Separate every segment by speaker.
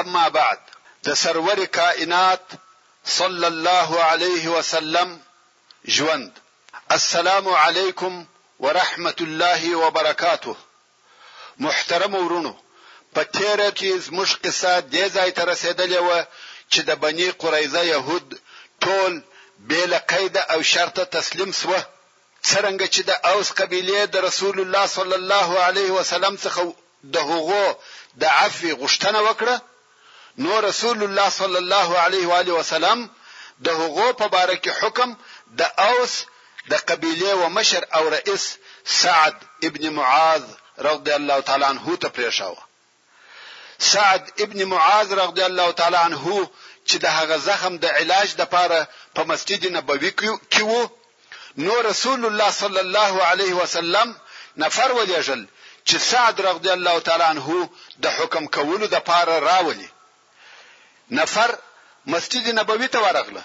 Speaker 1: اما بعد د سرور کائنات صلی الله علیه وسلم ژوند السلام علیکم ورحمت الله وبرکاته محترمو ورونو په تیره کې زموږ قصه دې ځای ته رسیدلې و چې د بنی قریظه يهود ټول بل قید او شرط تسلیم سوه څرنګه چې د اوس قبیله د رسول الله صلی الله علیه وسلم څخه د هغو د عفوې غوښتنه وکړه، نو رسول الله صلی الله علیه و آله وسلم د هغو په باره کې حکم د اوس د قبیلې و مشر او رئیس سعد ابن معاذ رضی الله تعالی عنه ته پرېښاوه. سعد ابن معاذ رضی الله تعالی عنه چې د هغه زخم د علاج لپاره په مسجد نبوي کې و، نو رسول الله صلی الله علیه وسلم نفر ولېږل چې سعد رضی الله تعالی عنه د حکم کولو د پاره راولي نفر مسجد نبوي ته ورغله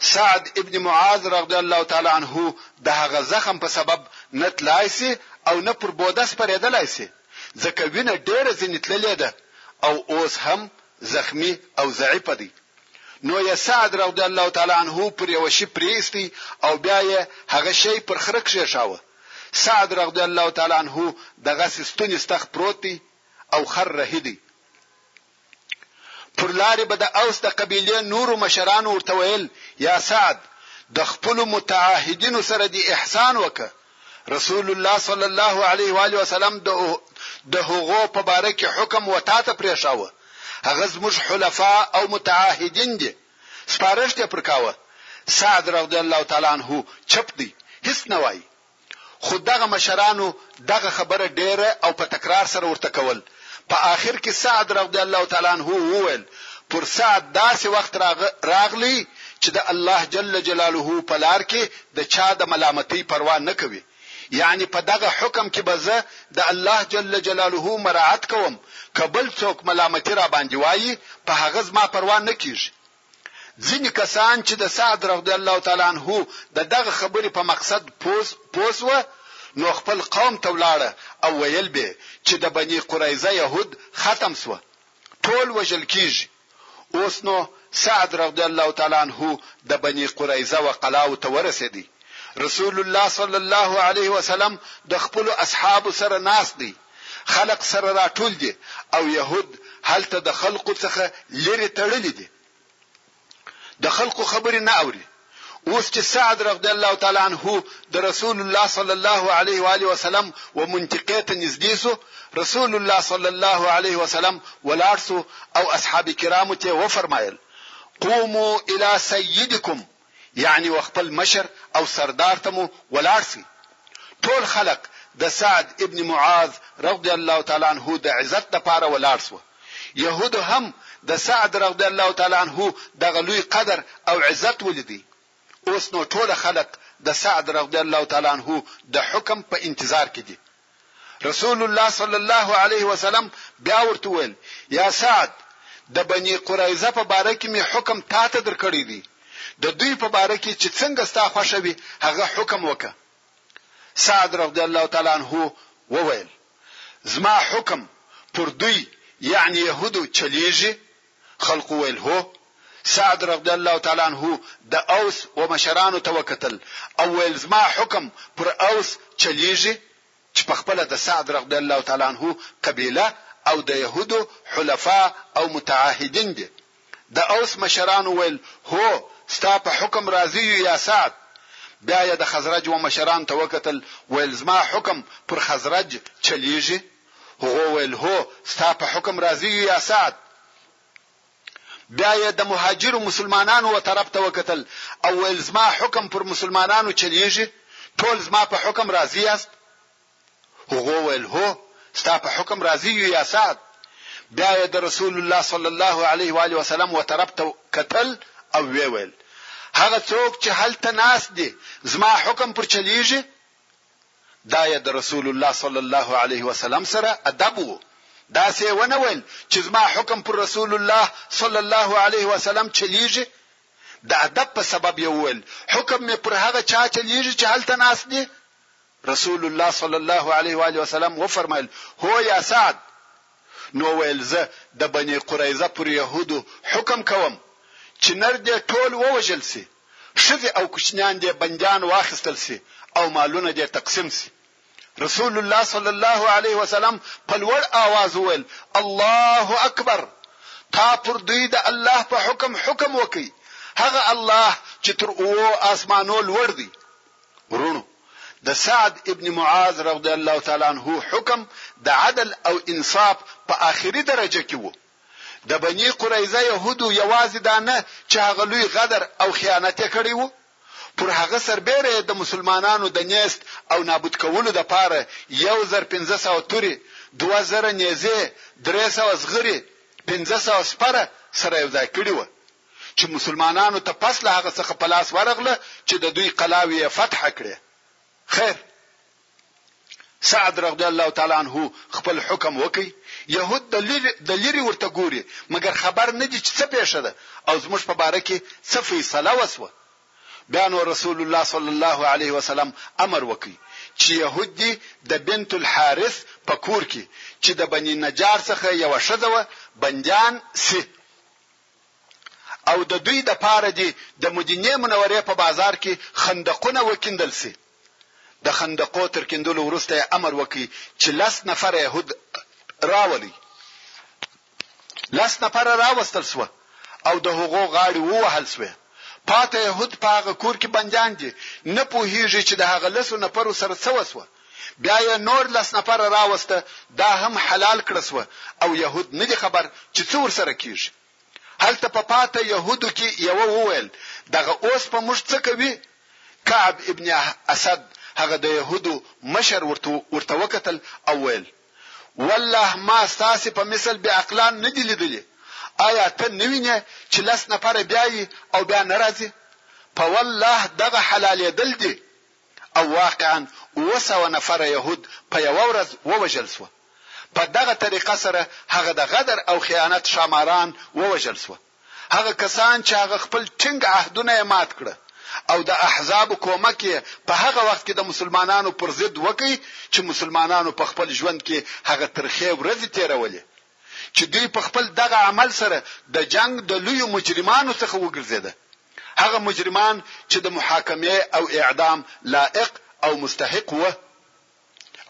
Speaker 1: سعد ابن معاذ رضی الله تعالی عنه د هغه زخم په سبب نه تلای سي او نه پر بودس پرېدلای سي ځکه وینه ډېره ځنې تللې ده او اوس هم زخمي او ضعیف دی نو یې سعد رضی الله تعالی عنه پر یوه شي پرې ایستی او بیا یې هغه شی پر خره کښېښاوه، سعد رضی الله تعالی عنه دغسې ستوني ستغ پروت دی او خر رهي دی. پر لارې به د اوس د قبیلې نورو مشرانو ورته ویل، یا سعد! د خپلو متعاهدینو سره دې احسان وکړه، رسول الله صلی الله علیه و آله وسلم د د هغو په باره کې حکم و تا ته پرېښاوه هغه زموږ حلفا او متعاهدین دي سپارښت یې پر کاوه سعد رضی الله تعالی عنه چپ دی هیڅ نه وایي خو دغه مشرانو دغه خبره ډیره او په تکرار سره ورته کول په آخر کې سعد رضی الله تعالی عنه وویل، پر سعد داسې وخت راغلی چې د الله جل جلاله په لار کې د چا د ملامتۍ پروا نه کوي، یعنې په دغه حکم کې به زه د الله جل جلاله مراعت کوم، که بل څوک ملامتي راباندې وایي په هغه زما پروا نه کېږي. ځینې کسان چې د سعد رضی الله تعالی عنه د دغه خبرې په مقصد پوه سوه نو خپل قوم ته ولاړه او ویل به چې د بني قریظه یهود ختم سوه ټول وژل کیږي اوس نو سعد رضی الله تعالی عنه د بني قریظه و قلاو ته ورسېدی رسول الله صلی الله علیه وسلم د خپل اصحاب سره ناست دی خلق سره راټول دي او يهود هلته د خلقو څخه لرې تړلي دي د خلقو خبرې نه اوري اوس چې سعد رضی الله تعالی عنه د رسول الله صلی الله علیه و علیه وسلم و منطقه ته نږدې سو رسول الله صلی الله علیه وسلم ولاړ سو او اصحاب کرامو ته و فرمایل قوموا الى سيدكم یعنی و خپل مشر او سردار ته مو ولاړ شئ. ټول خلق د سعد ابن معاذ رضی الله تعالی عنه د عزت لپاره ولاړ شوه. یهودو هم د سعد رضی الله تعالی عنه دغه لوی قدر او عزت ولیدی. اوس نو ټول خلق د سعد رضی الله تعالی عنه د حکم په انتظار کې دي. رسول الله صلی الله علیه وسلم بیا ورته وویل یا سعد د بنی قریظه په باره کې می حکم تا ته درکړی دی د دوی په باره کې چې څنګه ستا خوښه وي هغه حکم وکه سعد رضی الله تعالی عنہ وویل زما حکم پر دوی یعنی يهودو چلیږي خلقو ویل، هو! سعد رضی الله تعالی عنه د اوس و مشرانو ته وکتل او ویل، زما حکم پر اوس چلیږي؟ چې په خپله د سعد رضی الله تعالی عنه قبیله او د یهودو حلفاء او متعاهدین دي. د اوس مشرانو ویل، هو! ستا په حکم راضي یو یا سعد! بیا یې د خزرج و مشرانو ته وکتل ویل، زما حکم پر خزرج چلیږي؟ هغو وویل، هو، ستا په حکم راضي یو یا سعد؟ بیا یې د مهاجرو مسلمانانو و طرف ته وکتل او ویل، زما حکم پر مسلمانانو چلیږي؟ ټول زما په حکم راضي یاست؟ هغو وویل، هو، ستا په حکم راضي یو یا سعد؟ بیا یې د رسول الله صلی الله علیه و آله وسلم و طرف ته کتل او ویل، هغه څوک چې هلته ناست دي زما حکم پر چلیږي؟ دا یې د رسول الله صلی الله علیه وسلم سره ادب وو، داسې یې ونه ویل چې زما حکم پر رسول الله صلی الله علیه وسلم چلیږي، د ادب په سبب یې وویل حکم مې پر هغه چا چلیږي چې هلته ناست دي. رسول الله صلی الله علیه و آله وسلم وفرمایل هو یا سعد نو ویل زه د بنی قریظه پر یهودو حکم کوم چې نر دې ټول ووژل سي ښځې او کوچنیان دې بندیان واخیستل شي او مالونه دې تقسیم شي رسول الله صلی الله علیه وسلم په لوړ آواز وویل الله اکبر تا پر دوی د الله په حکم حکم وکي هغه الله چې تر او اسمانو لوړ دی ورونو د سعد ابن معاذ رضی الله تعالی عنہ حکم د عدل او انصاف په آخري درجه کې وو د بني قریظه یهودو یوازې دا نه چې هغه لوی غدر او خیانت یې کړی و، پر هغه سربېره یې د مسلمانانو د نېست او نابود کولو لپاره یو زر پنځه سوه تورې، دوه زره نېزې، درې سوه زغرې، پنځه سوه سپره سره یو ځای کړي وه، چې مسلمانانو ته پس له هغه څخه په لاس ورغله چې د دوی قلاوې یې فتحه کړې. خیر! سعد رضی الله تعالی عنه خپل حکم وکړي يهود د لري د لري ورته ګوري مګر خبر نه دي چې څه پېښه ده او زموږ په باره کې څه فیصله وسوه بیا نو رسول الله صلی الله علیه وسلم امر وکړي چې يهود دي د بنت الحارث په کور کې چې د بنی نجار څخه یو شزه و بندیان سي او د دوی د پاره دي د مدینه منورې په بازار کې خندقونه وکیندل سي د خندقو تر کیندلو وروسته یې امر وکړ چې لس نفره یهود راولئ. لس نفره راوستل شوه او د هغو غاړې ووهل شوې. پاته یهود په هغه کور کې بندیان دي، نه پوهیږي چې د هغه لسو نفرو سره څه وشوه. بیا یې نور لس نفره راوسته، دا هم حلال کړه شوه او یهود نه دي خبر چې څه ورسره کیږي. هلته په پاته یهودو کې یوه وویل، دغه اوس په موږ څه کوي؟ کعب ابن اسد هغه د یهودو مشر ورته ورته وکتل او ویل، والله ما ستاسې په مثل بې عقلان نه دي لیدلي، آیا ته نه وینې چې لس نفره بیايي او بیا نه راځي؟ په والله دغه حلالېدل دي. او واقعا اووه سوه نفره یهود په یوه ورځ ووژل شوه. په دغه طریقه سره هغه د غدر او خیانت ښاماران ووژل شوه. هغه کسان چې هغه خپل ټینګ عهدونه یې مات کړه او د احزابو کومک یې په هغه وخت کې د مسلمانانو پر ضد وکړ چې مسلمانانو په خپل ژوند کې هغه ترخې ورځې تېرولې، چې دوی په خپل دغه عمل سره د جنګ د لویو مجرمانو څخه وګرځیده هغه مجرمان چې د محاکمې او اعدام لائق او مستحق وه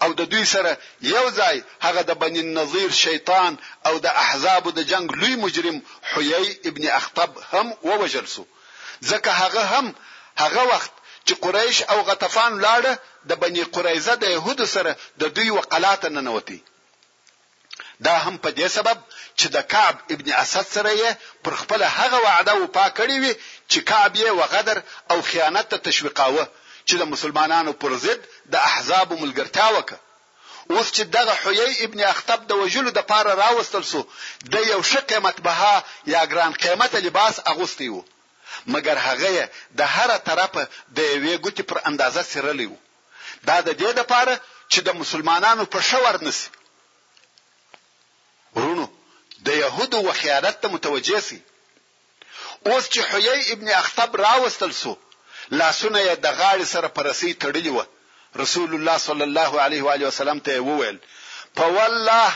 Speaker 1: او د دوی سره یو ځای هغه د بنی النظیر شیطان او د احزاب د جنگ لوی مجرم حیی ابن اخطب هم ووجل سو ځکه هغه هم هغه وخت چې قریش او غطفان لاړه د بنی قریزه د يهودو سره د دوی وقلاته ننوتی دا هم په دې سبب چې د کعب ابن اسد سره یې پر خپله هغه وعده وفا کړې وي چې کعب یې و غدر او خیانت ته تشویقاوه چې د مسلمانانو پر ضد د احزابو ملګرتیا وکړه. اوس چې دغه حیی ابن اخطب د وژلو د پاره راوستل سو د یو ښه قیمت بها یا ګران قیمته لباس اغوستی وو مګر هغه یې د هره طرفه د یوې ګوتې پر اندازه څیرلی وو. دا د دې لپاره چې د مسلمانانو په ښه ورنسي ورونو د يهودو وخیانت ته متوجه سي اوس چې حیی ابن اخطب راوستل سو لاسونه یې د غاړې سره پر رسۍ تړلي و رسول الله صلی الله علیه و علیه وسلم ته وویل په والله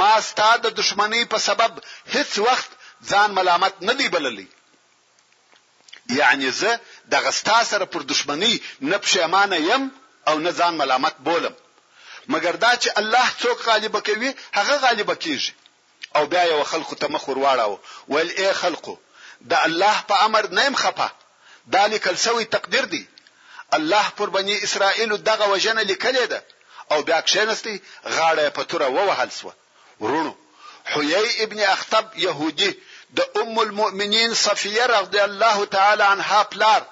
Speaker 1: ما ستاسو د دشمنی په سبب هیڅ وخت ځان ملامت نه دی بللی یعنې زه دغه ستا سره پر دښمنۍ نه پښېمانه یم او نه ځان ملامت بولم، مګر دا چې الله څوک غالبه کوي، هغه غالبه کېږي. او بیا یې و خلقو ته مخ ور واړاوه، ویل، اې خلقو! د الله په امر نه یم خپه، دا لیکل شوی تقدیر دی، الله پر بني اسرائیلو دغه وژنه لیکلې ده، او بیا کښېنستی، غاړه یې په توره ووهل شوه. وروڼو! حیی ابن اخطب یهودي د ام المؤمنین صفیه رضی الله تعالی عنها پلار،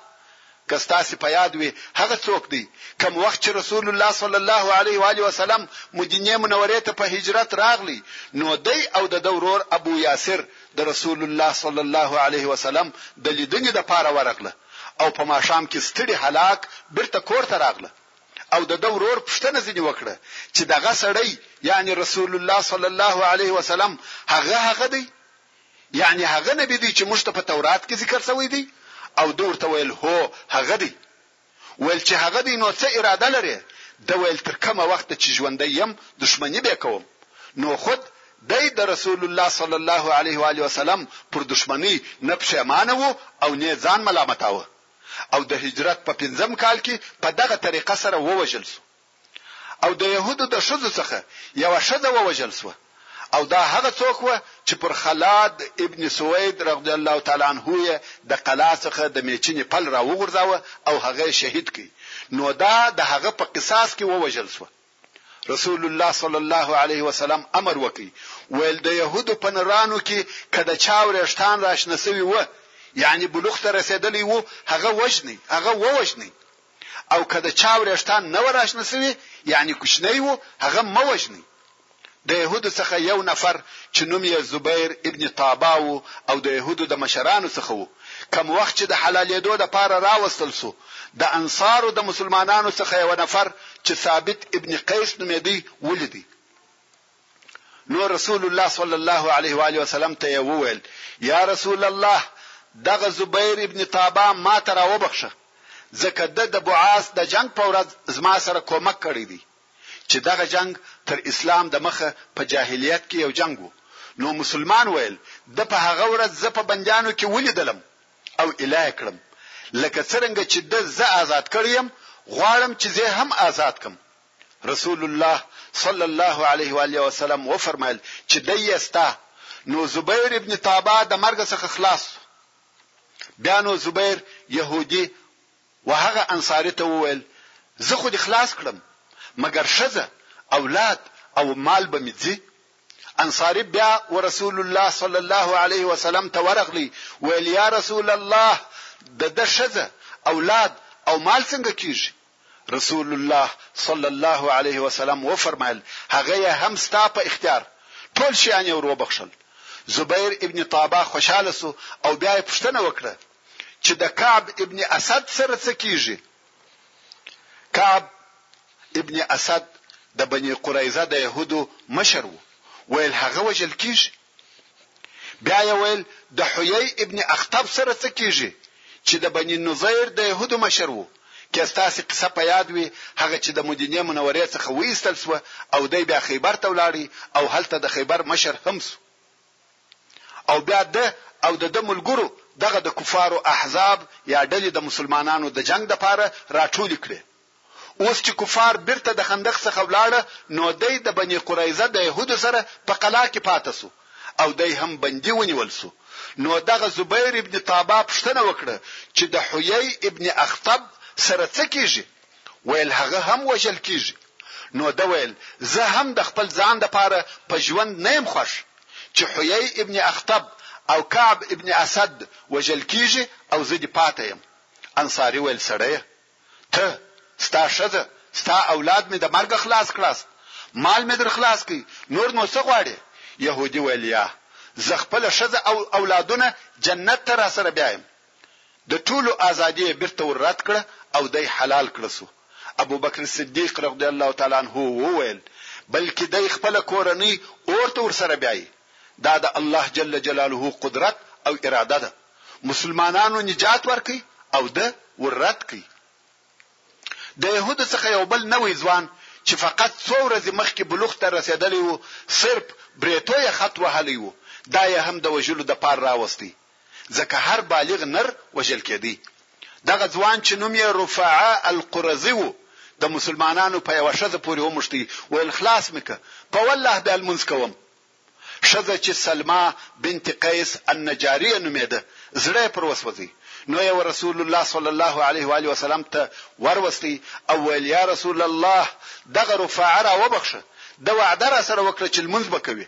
Speaker 1: که ستاسې په یاد وي هغه څوک دی کوم وخت چې رسول الله صلی الله علیه و آله وسلم مدینې منورې ته په هجرت راغلی نو دی او د ده ورور ابو یاسر د رسول الله صلی الله علیه وسلم د لیدنې لپاره ورغله او په ماښام کې ستړي هلاک بیرته کور ته راغله او د ده ورور پوښتنه ځینې وکړه چې دغه سړی یعنی رسول الله صلی الله علیه وسلم هغه هغه دی یعنی هغه نبی دی چې موږ ته په تورات کې ذکر شوی دی او ده ورته ویل هو هغه دی ویل چې هغه دی نو څه اراده لري د ویل تر کومه وخت چې ژوندی يم دښمنی به کوم نو خود د د رسول الله صلی الله علیه و علیه وسلم پر دشمنی نه پښیمانه وو او نه ځان ملامتاوه او د هجرت په پنځم کال کي په دغه طريقه سره ووژل سو او د يهودو د ښځو څخه يوه ښځه ووژل سوه او دا هغه څوک وه چي پر خلاد ابن سويد رضي الله تعالی عنه يې د قلا څخه د مېچني پل راوغورځاوه او هغه يې شهيد کړ نو دا د هغه په قصاص کي ووژل سوه. رسول الله صلی الله علیه وسلم امر وکړي ویل د يهودو په نرانو کې کده چا ورېښتان راشنه سوي و یعنی بلوغ ته رسیدلی وو هغه وژني هغه ووژني او کده چا ورېښتان نه وراشنه سوي یعنی کوچنی وو هغه موجني د یهودو څخه یو نفر چې نوم یې زبیر ابن طابا و او د یهودو د مشرانو څخه و، کوم وخت چې د حلالېدو لپاره راوستل شو، د انصارو د مسلمانانو څخه یوه نفر چې ثابت ابن قیس نومېدی ولید، نو رسول الله صلی الله علیه و آله وسلم ته یې وویل، یا رسول الله! دغه زبیر ابن طابا ماته راوبخښه، ځکه ده د بعاث د جنګ په ورځ زما سره کومک کړی دی. چې دغه جنګ تر اسلام د مخه په جاهلیت کې یو جنګ وو نو مسلمان ویل ده په هغه ورځ زه په بندیانو کې ولیدلم او اله یې کړم لکه څرنګه چې ده زه آزاد کړی یم غواړم چې زه هم آزاد کم رسول الله صلی الله علیه و آله وسلم و فرمایل چې د یستا نو زبیر ابن طابا د مرګ څخه خلاص بیا نو زبیر يهودي و هغه انصاري ته وویل، زه خو دې خلاص کړم، مګر ښځه، اولاد او مال به مې ځي؟ انصاري بیا و رسول الله صلی الله علیه وسلم ته ورغلی، ویل، یا رسول الله! د ده ښځه، اولاد او مال څنګه کېږي؟ رسول الله صلی الله علیه وسلم وفرمایل، هغه یې هم ستا په اختیار. ټول شیان یې ور وبخښل. زبیر ابن طابه خوشاله شو او بیا یې پوښتنه وکړه، چې د کعب ابن اسد سره څه کیږي کعب ابن اسد د بني قریظه د يهودو مشر وو ویل هغه وجل کیږي بیا یې ویل د حیی ابن اخطب سره څه کیږي چې د بنی نظیر د يهودو مشر وو که ستاسو قصه په یاد وي هغه چې د مدینه منورې څخه ویستل سو او دی بیا خیبر ته ولاړی او هلته د خیبر مشر هم سو او بیا ده او د ده ملګرو دغه د کفارو احزاب یا ډلې د مسلمانانو د جنګ لپاره راټولې کړې. اوس چې کفار بیرته د خندق څخه ولاړه نو دی د بني قریظه د یهودو سره په قلعه کې پاته شو او دی هم بندي ونیول شو نو دغه زبیر ابن طابا پوښتنه وکړه چې د حیی ابن اخطب سره څه کیږي؟ ویل هغه هم وژل کیږي نو ده ویل زه هم د خپل ځان لپاره په ژوند نه یم خوښ چې حیی ابن اخطب او کعب ابن اسد وژل کیږي او زه دې پاته یم انصاري ویل سړیه ته ستا ښځه ستا اولاد مې د مرګ خلاص کړاست مال مې در خلاص کړي نور نو څه غواړې يهودي ویل یا زه خپل ښځه او اولادونه جنت ته را سره بیایم د ټولو ازادي یې بیرته ور رد کړه او دی حلال کړل شو. ابوبکر صدیق رضی الله تعالی عنه وویل، بلکې دی خپله کورنۍ اور ته ورسره بیایي. دا د الله جل جلاله قدرت او اراده ده. مسلمانانو نجات ورکړ او ده ور رد کړ. د یهودو څخه یو بل نوی ځوان چې فقط څو ورځې مخکې بلوغ ته رسیدلی و، صرف برېتو یې خط وهلی و، دا یې هم د وژلو دپار راوستی. ځکه هر بالغ نر وژل کېدی. دغه ځوان چې نوم یې رفاعه القرظي وو د مسلمانانو په یوه ښځه پورې وموښتی، ویل، خلاص مې که، په والله بیا لمونځ کوم. ښځه چې سلمه بنت قیس النجاریه نومېده، زړه یې پر وسوځی، نو یې رسول الله صلی الله علیه و آله وسلم ته وروستی او ویل، یا رسول الله! دغه رفاعه راوبخښه، ده وعده راسره وکړه چې لمونځ به کوي.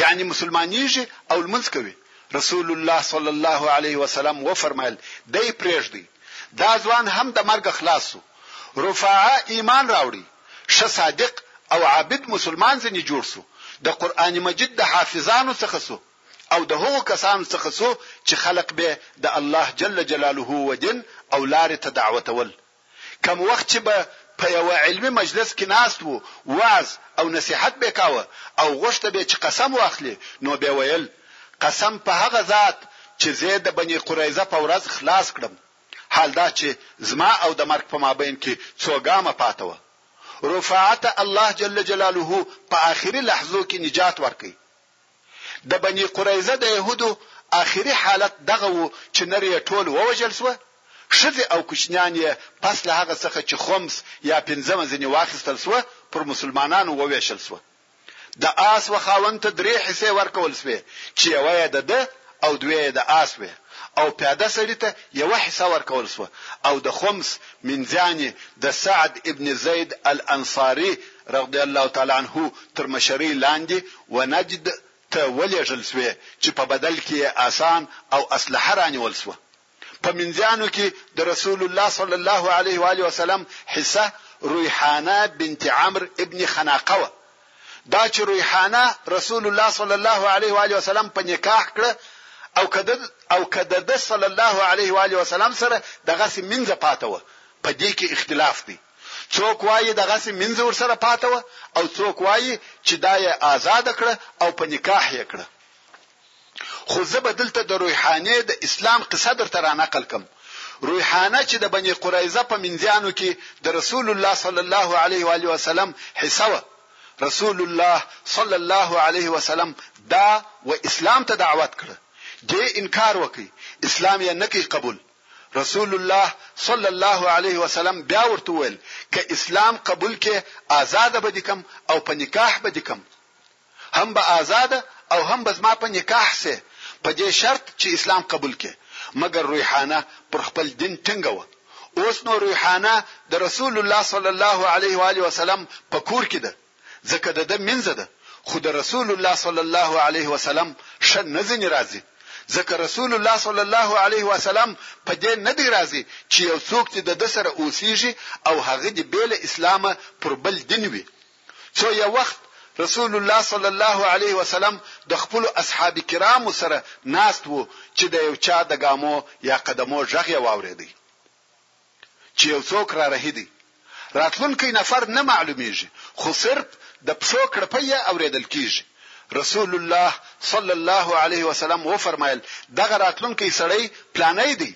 Speaker 1: یعنی مسلمانیږي او لمونځ کوي رسول الله صلی الله علیه وسلم و فرمایل دی پرېږدي دا ځوان هم د مرګ خلاص شو رفاعه ایمان راوړي ښه صادق او عابد مسلمان ځنی جوړ شو د قران مجید د حافظانو څخه شو او د هغو کسانو څخه شو چې خلق به د الله جل جلاله و دین او لارې ته دعوتول کوم وخت چې به په یوه علمي مجلس کې ناست و، وعظ او نصیحت به کاوه او غوښته به چې قسم واخلي، نو به ویل، قسم په هغه ذات چې زۀ د بني قریظه په ورځ خلاص کړم، حال دا چې زما او د مرګ په مابین کې څو ګامه پاته وه. رفاعه ته الله جل جلاله په آخري لحظو کې نجات ورکړ. د بني قریظه د یهودو اخري حالت دغه و چې نر یې ټول ووژل شوه، ښځې او کوچنیان یې پس له هغه څخه چې خمس یا پنځمه ځینې واخیستل شوه پر مسلمانانو ووېشل شوه. د آس و خاوند ته درې حصې ورکول شوې چې یوه یې د ده او دوې يې د آس وې او پياده سړي ته يوه حصه ورکول شوه او د خمس مينځياني د سعد ابن زيد الانصاري رضي الله تعالی عنه تر مشرۍ لاندي و نجد ته ولېږل شوې چي په بدل کي يې آسان او اسلحه رانيول شوه په منځیانو کې د رسول الله صلی الله علیه و آله وسلم حصه ریحانه بنت عمرو ابن خناقه وه. دا چې ریحانه رسول الله صلی الله علیه و آله وسلم په نکاح کړه او کده او کده د صلی الله علیه و آله وسلم سره دغه سي منځه پاته و په دې کې اختلاف دی څوک وایي دغه سي منځه ور سره پاته و او څوک وایي چې دا یې آزاد کړه او په نکاح یې کړه خو زه به دلته د رویحانې د اسلام قصه درته رانقل کړم. رویحانه چې د بني قریظه په مینځیانو کې د رسول الله صلی الله علیه وآله وسلم حصه وه، رسول الله صلی الله علیه وسلم دا و اسلام ته دعوت کړه، دې انکار وکړ، اسلام یې نه کړ قبول، رسول الله صلی الله علیه وسلم بیا ورته وویل که اسلام قبول کې آزاده به دې کړم او په نکاح به دې کړم. هم به آزاده او هم به زما په نکاح شې په دې شرط چې اسلام قبول کړې مګر ریحانه پر خپل دین ټینګه وه اوس نو ریحانه د رسول الله صلی الله علیه و آله وسلم په کور کې ده ځکه د ده مینځه ده خو د رسول الله صلی الله علیه وسلم ښه نه ځنې راځي ځکه رسول الله صلی الله علیه وسلم په دې نه دی راځي چې یو څوک دې د سره اوسیږي او هغه دې بیل اسلامه پر بل دین وي څو یو وخت رسول الله صلی الله علیه وسلم د خپلو اصحاب کرامو سره ناست وو چې د یو چا د ګامو یا قدمو غږ یې واورېدی چې یو څوک را رهي دی راتلونکی نفر نه معلومیږي خو صرف د پښو کړپی یې اورېدل کیږي رسول الله صلی الله علیه وسلم و فرمایل دغه راتلونکی سړی پلانی دی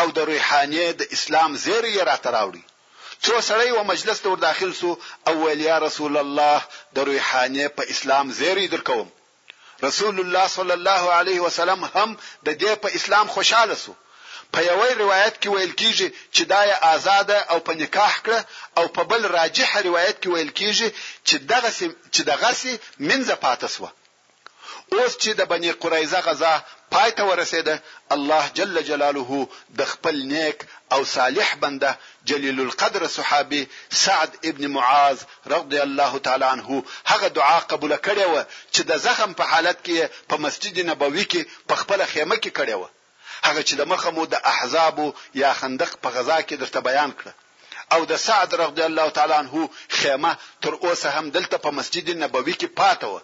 Speaker 1: او د رویحانې د اسلام زیری یې راته راوړی څو سړی و مجلس ته ورداخل سو او ویل یا رسول الله د رویحانې په اسلام زیری درکوم رسول الله صلی الله علیه وسلم هم د دې په اسلام خوشاله سو په یوه روایت کې ویل کیږي چې دا یې آزاده او په نکاح کړه او په بل راجح روایت کې ویل کیږي چې دغه چې دغه سي منځه پاتې سوه اوس چې د بني قریظه غزا پای ته ورسېده، الله جل جلاله د خپل نېک او صالح بنده جلیل القدر صحابي سعد ابن معاذ رضی الله تعالی عنه هغه دعا قبوله کړې وه چې د زخم په حالت کې یې په مسجد نبوي کې په خپله خېمه کې کړې وه. هغه چې د مخه مو د احزاب یا خندق په غزا کې درته بیان کړه او د سعد رضی الله تعالی عنه خیمه تر اوسه هم دلته په مسجد نبوي کې پاته و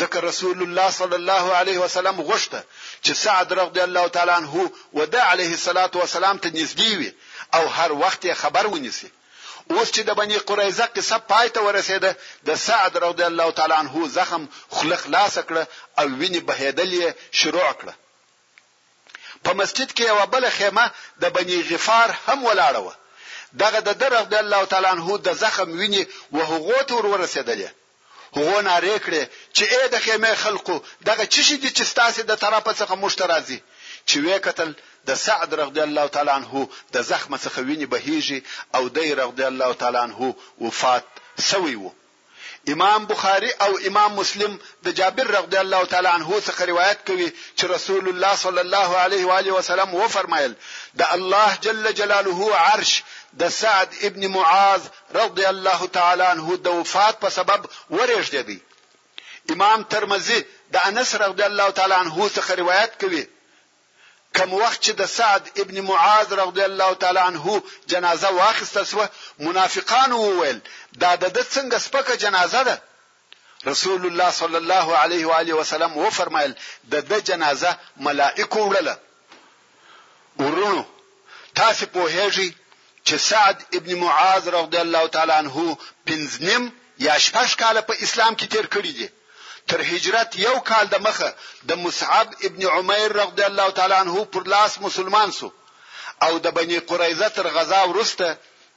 Speaker 1: ځکه رسول الله صلی الله علیه وسلم غوښته چې سعد رضی الله تعالی عنه ود علیه الصلاة والسلام ته نږدې وي او هر وخت یې خبر ونیسي اوس چې د بنی قریظه قصه پای ته ورسېده د سعد رضی الله تعالی عنه زخم خلق لاس کړه او ویني بهیدل یې شروع کړه په مسجد کې یوه بله خیمه د بني غفار هم ولاړه وه، دغه د ده رضی الله تعالی عنه د زخم وینې و هغو ته ور ورسېدلې، هغو نارې کړې چې ای د خیمې خلقو! دغه څه شي دي چې ستاسې د طرفه څخه موږ ته راځي؟ چې ویې کتل د سعد رضی الله تعالی عنه د زخمه څخه وینې بهېږي او دی رضی الله تعالی عنه وفات شوی و، امام بخاري او امام مسلم د جابر رضی الله تعالی عنه څخه روایت کوي چې رسول الله صلی الله علیه و آله وسلم و فرمایل د الله جل جلاله عرش د سعد ابن معاذ رضی الله تعالی عنه د وفات په سبب ورېږدېدی امام ترمذي د انس رضی الله تعالی عنه څخه روایت کوي کوم وخت چې د سعد ابن معاذ رضی الله تعالی عنه جنازه واخیستل شوه منافقانو وویل دا د ده څنګه سپکه جنازه ده رسول الله صلی الله علیه و آله وسلم و فرمایل د د جنازه ملائکه وړله ورونو تاسو پوهیږئ چې سعد ابن معاذ رضی الله تعالی عنه پنځ نیم یا شپږ کاله په اسلام کې تیر کړی دي تر هجرت یو کال د مخه د مصعب ابن عمر رضی الله تعالی عنه پر لاس مسلمان سو او د بنی قریظه تر غزا ورسته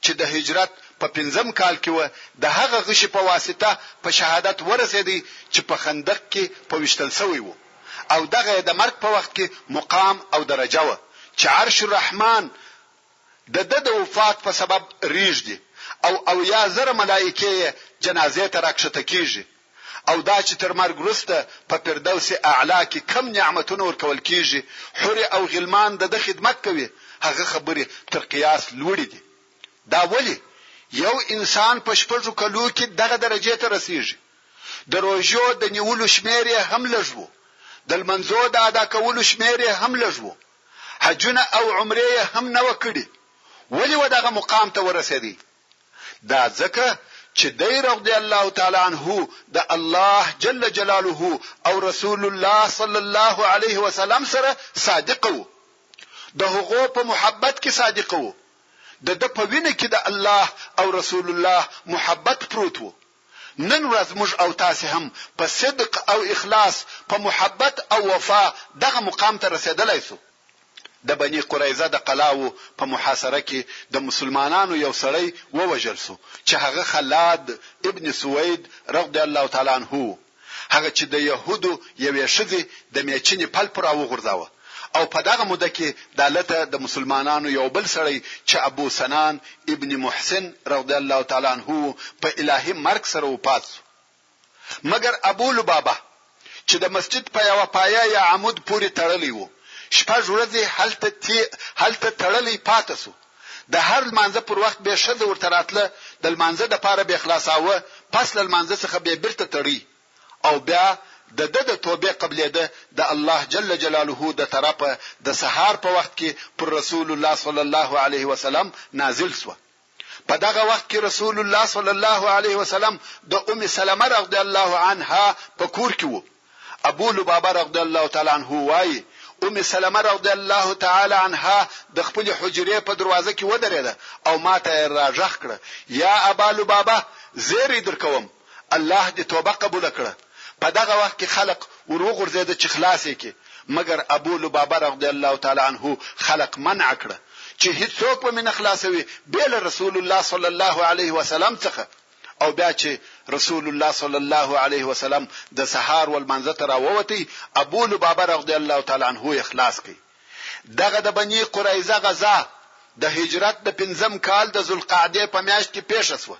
Speaker 1: چې د هجرت په پنځم کال کې و د هغه غشي په واسطه په شهادت ورسېدی چې په خندق کې په وشتل سوی وو او دغه یې د مرګ په وخت کې مقام او درجه وه چې عرش الرحمن د ده د وفات په سبب ریږدي او اویا زره ملائکې یې جنازې ته راکښته کیږي او دا چې تر مرګ وروسته په فردوس اعلی کې کم نعمتونه ورکول کیږي حور او غلمان د ده خدمت کوي هغه خبرې تر قیاس لوړې دي دا ولی یو انسان په شپږو کلو کې دغه درجه ته رسیږي د روژو د نیولو شمېر یې هم لږ وو، د لمنځو د ادا کولو شمېر یې هم لږ وو، حجونه او عمرې یې هم نه وه کړي، ولې و دغه مقام ته ورسېدی؟ دا ځکه چې دی رضی الله تعالی عنه د الله جل جلاله او رسول الله صلی الله علیه وسلم سره صادق وو، د هغو په محبت کې صادق وو، د ده په وینه کې د الله او رسول الله محبت پروت وو، نن ورځ موږ او تاسې هم په صدق او اخلاص، په محبت او وفا دغه مقام ته رسېدلی شو. د بني قریظه د قلاوو په محاصره کې د مسلمانانو یو سړی ووژل شو چې هغه خلاد ابن سوید رضی الله تعالی عنه وو. هغه چې د یهودو یوې ښځې د میچنې پل پر راوغورځاوه او په دغه موده کې دالته د مسلمانانو یو بل سړی چې ابو سنان ابن محسن رضی الله تعالی عنه و په الهي مرګ سره وفات شو مګر ابو لبابه چې د مسجد په یوه پایه یا عمود پورې تړلی و شپږ ورځې هلته هلته تړلی پاتې شو د هر لمانځه پر وخت بې ښځه ورته راتله د لمانځه د پاره بې خلاصاوه پس له لمانځه څخه بې بیرته تړی او بیا د ده د توبې قبلیده د الله جل جلاله د طرفه د سهار په وخت کې پر رسول الله صلی الله علیه وسلم نازل شوه په دغه وخت کې رسول الله صلی الله علیه وسلم د ام سلمه رضی الله عنها په کور کې وو ابو لبابه رضی الله تعالی عنه وايي، ام سلمه رضی الله تعالی عنها د خپلې حجرې په دروازه کې ودرېده او ما ته یې راږغ کړه، یا ابا لبابه! زېری درکوم! الله دې توبه قبوله کړه. په دغه وخت کې خلق ور وغورځېده چې خلاص یې کړي، مګر ابو لبابه رضی الله تعالی عنه خلق منع کړه چې هیڅوک به مې نه خلاصوي بې له رسول الله صلی الله علیه وسلم څخه، او بیا چې رسول الله صلی الله علیه وسلم د سهار ولمانځه ته راووتی ابو لبابه رضی الله تعالی عنه یې خلاص کړ دغه د بنی قریظه غزا د هجرت د پنځم کال د ذوالقعده په میاشت کې پیښه شوه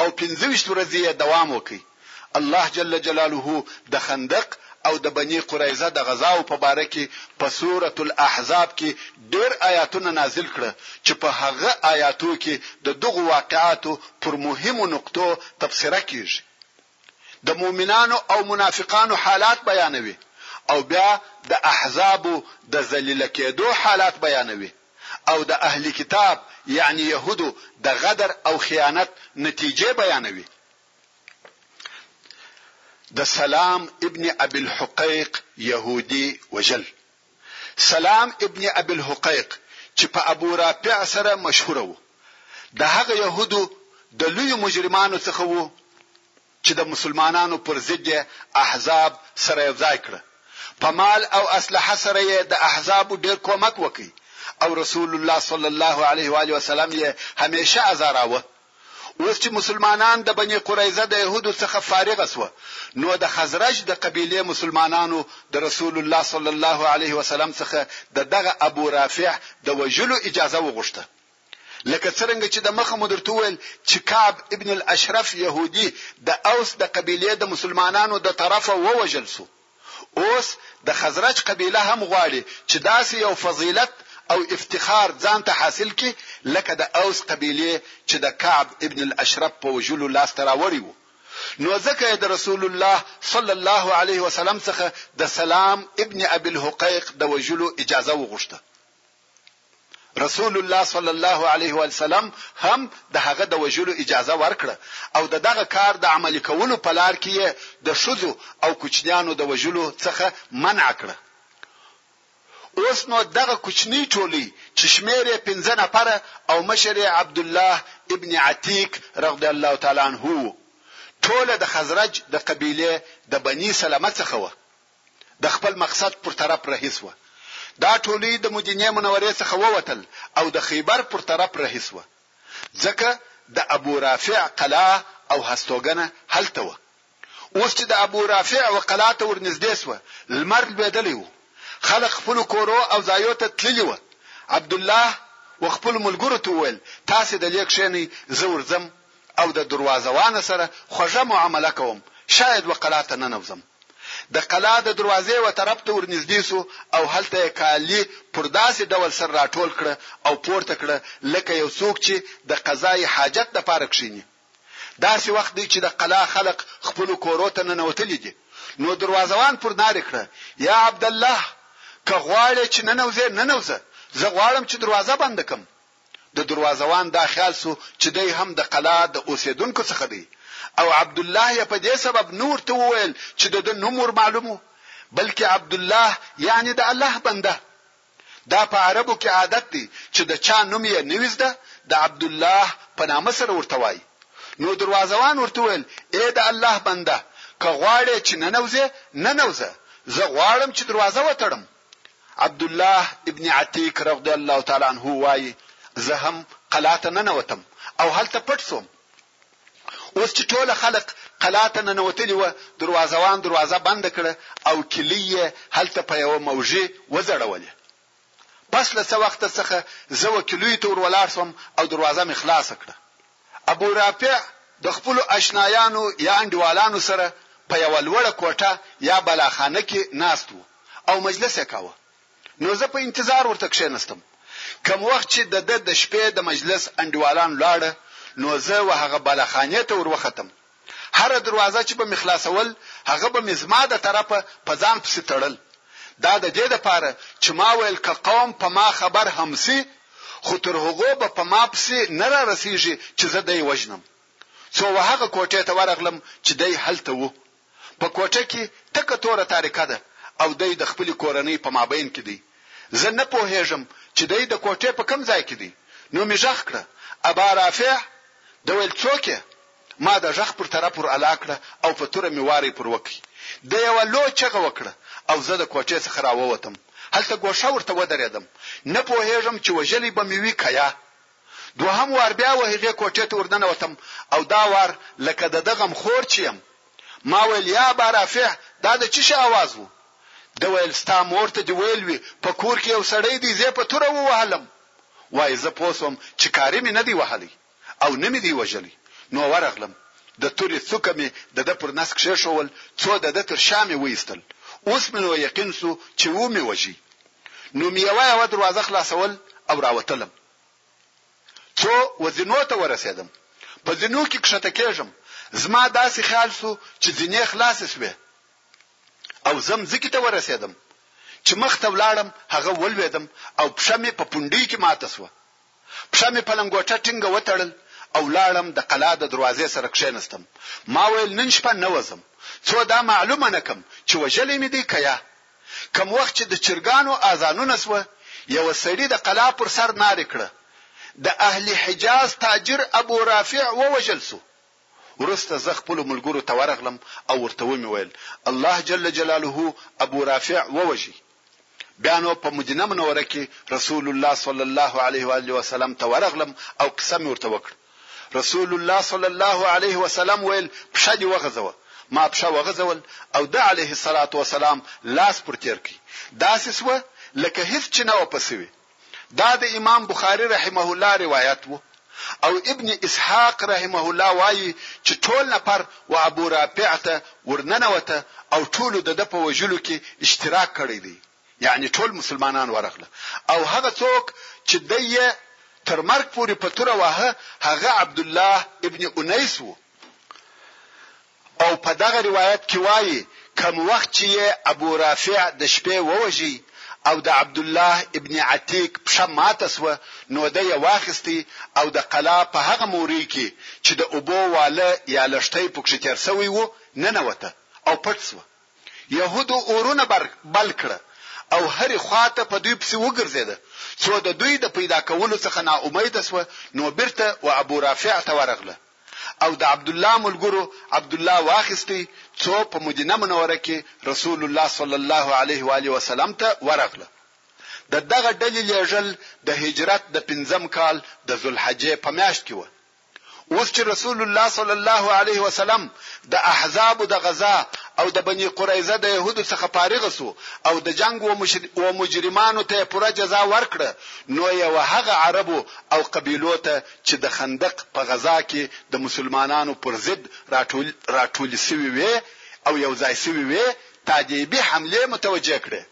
Speaker 1: او 25 ورځې یې دوام وکړ الله جل جلاله د خندق او د بنی قریظه د غزاو په باره کې په سوره الاحزاب کې ډېر آیاتونه نازل کړه چې په هغه آیاتو کې د دغو واقعاتو پر مهمو نقطو تبصره کېږي، د مؤمنانو او منافقانو حالات بیانوي او بیا د احزابو د ذلیله کېدو حالات بیانوي او د اهل کتاب یعنې یهودو د غدر او خیانت نتیجې بیانوي. د سلام ابن ابي الحقيق يهودي وژل. سلام ابن ابي الحقيق چې په ابو رافع سره مشهور وو د هغه يهودو د لويو مجرمانو څخه وو چې د مسلمانانو پر ضد يې احزاب سره یو ځای کړه په مال او اسلحه سره یې د احزاب ډیر کومک وکړي او رسول الله صلی الله علیه و علیه وسلم یې همیشه ازاراوه اوس چې مسلمانان د بني قریظه د یهودو څخه فارغ شوه نو د خزرج د قبیلې مسلمانانو د رسول الله صلی الله علیه وسلم څخه د دغه ابو رافع د وژلو اجازه وغوښته لکه څرنګه چې د مخه مو درته وویل چې کعب ابن الاشرف یهودي د اوس د قبیلې د مسلمانانو د طرفه ووژل شو اوس د خزرج قبیله هم غواړي چې داسې یو فضیلت او افتخار ځان ته حاصل کړي لکه د اوس قبیلې چې د کعب ابن الاشرف په وژلو لاس ته راوړی وو نو ځکه یې د رسول الله صلی الله علیه وسلم څخه د سلام ابن ابي الحقیق د وژلو اجازه وغوښته رسول الله صلی الله علیه و سلم هم د هغه د وژلو اجازه ورکړه او د دغه کار د عملي کولو په لار کې یې د ښځو او کوچنیانو د وژلو څخه منع کړه اوس نو دغه کوچنی ټولی چې شمیر یې پنځه نفره او مشر یې عبد الله ابن عتیق رضی الله تعالی عنه ټوله د خزرج د قبیله د بنی سلمه څخه و د خپل مقصد پر طرف رهي شوه. دا ټولي د مدينې منورې څخه ووتل او د خيبر پر طرف رهي شوه. ځکه د ابو رافع قلعه او هستوګنه هلته وه. اوس چې د ابو رافع و قلعه ته ور نږدې شوه، لمر لوېدلی و. خلک خپلو کورو او ځايو ته تللي وه. عبدالله و خپلو ملګرو ته وويل، تاسې دلې کښېنئ، زه ورځم او د دروازه وان سره خوږه معامله کوم، شايد و قلعه ته ننوځم. د قلا د دروازې یوه طرف ته ورنږدې شو او هلته یې کالي پر داسې ډول سره راټول کړه او پورته کړه لکه یو څوک چې د قضای حاجت لپاره کښیني. داسې وخت دی چې د قلا خلق خپلو کورو ته ننوتلي دي، نو دروازوان پر نارې کړه، یا عبدالله! که غواړې چې ننوځې، ننوځه، زه غواړم چې دروازه بنده کړم. د دروازوان دا خیال سو چي دی هم د قلا د اوسېدونکو څخه دی او عبدالله یې په دې سبب نه ورته وویل چي د ده نوم ورمعلوم وو بلکي عبدالله یعني د الله بنده دا په عربو کي عادت دی چي د چا نوم یې نه وي زده د عبدالله په نامه سره ورته وایي نو دروازوان ورته وویل ای د الله بنده که غواړې چي ننوځې ننوځه زه غواړم چي دروازه وتړم عبدالله ابن عتیق رضی الله تعالی عنه وایي، زه هم قلا ته ننوتم او هلته پټ شوم. اوس چې ټوله خلق قلا ته ننوتلي وه، دروازوان دروازه بنده کړه او کیلۍ یې هلته په یوه موږي وځړولې. پس له څه وخته څخه زه و کیلیو ته ورولاړ شوم او دروازه مې خلاصه کړه. ابو رافع د خپلو اشنایانو یا انډیوالانو سره په یوه لوړه کوټه یا بالاخانه کې ناست و او مجلس یې کاوه، نو زه په انتظار ورته کښېنستم. کوم وخت چې د ده د شپې د مجلس انډیوالان لاړه، نو زه و هغه بالاخانې ته ور وختم. هره دروازه چې به مې خلاصول، هغه به مې زما د طرفه په ځان پسې تړل. دا د دې لپاره چې ما ویل که قوم په ما خبر هم شي، خو تر هغو به په ما پسې نه را رسېږي چې زه دی وژنم. څو و هغه کوټې ته ورغلم چې دی هلته و. په کوټه کې تکه توره تاریکه ده او دی د خپلې کورنۍ په مابین کې دی. زه نه پوهېږم چې دی د کوټې په کوم ځای کې دی. نو مې ږغ کړه، ابا رافع! ده ویل، څوک یې؟ ما د غږ پر تره پر الا کړه او په توره مې واری پر وکړ. ده یوه لو چغه وکړه او زه د کوټې څخه را ووتم. هلته ګوښه ورته ودرېدم. نه پوهېږم چې وژلی به مې وي که یا. دوهم وار بیا و هغې کوټې ته ورننوتم او دا وار لکه د ده غمخور چې یم. ما ویل، یا ابا رافع! دا د څه شي اواز و؟ ده ویل، ستا مور ته دې ویل وي، په کور کې یو سړی دی، زه یې په توره ووهلم. وایې زه پوه شوم چې کاري مې نه دی وهلی. او نه مې دی وژلی، نو ورغلم، د تورې څوکه مې د ده پر نس کښېښوول، څو د ده تر شا مې وایستل، اوس مې نو یقین شو چې و مې وژي، نو مې یوه یوه دروازه خلاصول او راوتلم، څو و زینو ته ورسېدم، په زینو کې کښته کېږم، زما داسې خیال شو چې زینې خلاصې شوې او زه مځکې ته ورسېدم، چې مخ ته ولاړم، هغه ولوېدم او پښه مې په پونډۍ کې ماته شوه. پښه مې په لنګوټه ټينګه وتړل او لاړم د قلا د دروازې سره کښېنستم، ما ويل نن شپه نه وځم څو دا معلومه نه کم چې وژلی مې دی که يا؟ کوم وخت چې د چرګانو آذانونه شوه يوه سړي د قلا پر سر نارې کړه، د اهل حجاز تاجر ابو رافع ووژل شو! وروسته زه خپلو ملګرو ته ورغلم او ورته ومې ویل، الله جل جلاله ابو رافع ووژي. بیا نو په مدینه منوره کې رسول الله صلی الله علیه و آله وسلم ته ورغلم او قصه مې ورته وکړه. رسول الله صلی الله علیه وسلم ویل، پښه دې وغځوه. ما پښه وغځول او ده علیه الصلوة والسلام لاس پر تېر کړ. داسې شوه لکه هېڅ چې نه وه په شوې. دا د امام بخاري رحمه الله روايت وو او ابن اسحاق رحمه الله وايي چې ټول نفر و ابو رافع ته ورننوته او ټولو د ده په وژلو کې اشتراک کړی دی یعنی ټول مسلمانان ورغله او هغه څوک چې دی یې تر مرګ پورې په توره واهه هغه عبدالله ابن انیس وو او په دغه روايت کي وايي، کوم وخت چي يې ابو رافع د شپې ووژی او د عبدالله ابن عتيق پښه ماته سوه نو ده يې واخيستی او د قلا په هغه مورۍ کي چي د اوبو واله يا لښتی پکښي تېر سوی وو ننوته او پټ سوه. يهودو اورونه بل کړه او هري خوا ته په دوی پسي وګرځېده څو د دوی د پيدا کولو څخه نااميده سوه نو بيرته و ابو رافع ته ورغله. او د عبدالله ملګرو عبدالله واخیست څو په مدینه منوره کې رسول الله صلی الله علیه و آله وسلم ته ورغله. د دغه ډلې لېږل د هجرت د پنځم کال د ذوالحجې په میاشت کې وه. اوس چې رسول الله صلی الله علیه وسلم د احزاب د غزا او د بني قریظه د يهودو څخه فارغ سو او د جنگ و مجرمانو ته پوره جزا ورکړه نو یو هغه عربو او قبیلو ته چې د خندق په غزا کې د مسلمانانو پر ضد راټولې شوې وې او یو ځای شوې وې، تادیبي حملې متوجه کړې.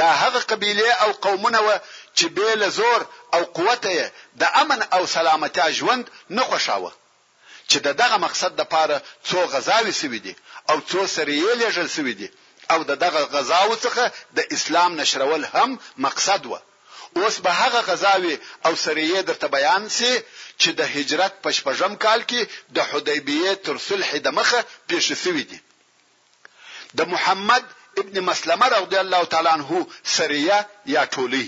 Speaker 1: دا هغه قبیلې او قومونه وه چې بې له زور او قوته یې د امن او سلامتیا ژوند نه خوښاوه، چې د دغه مقصد لپاره څو غزاوې شوې دي او څو سریې لېږل شوې دي او د دغه غزاوو څخه د اسلام نشرول هم مقصد وه. اوس به هغه غزاوې او سريې درته بيان شي چې د هجرت په شپږم کال کې د حديبيې تر صلحې دمخه پېښې شوې دي. د محمد ابن مسلمه رضی الله تعالی عنه سريه يا ټولۍ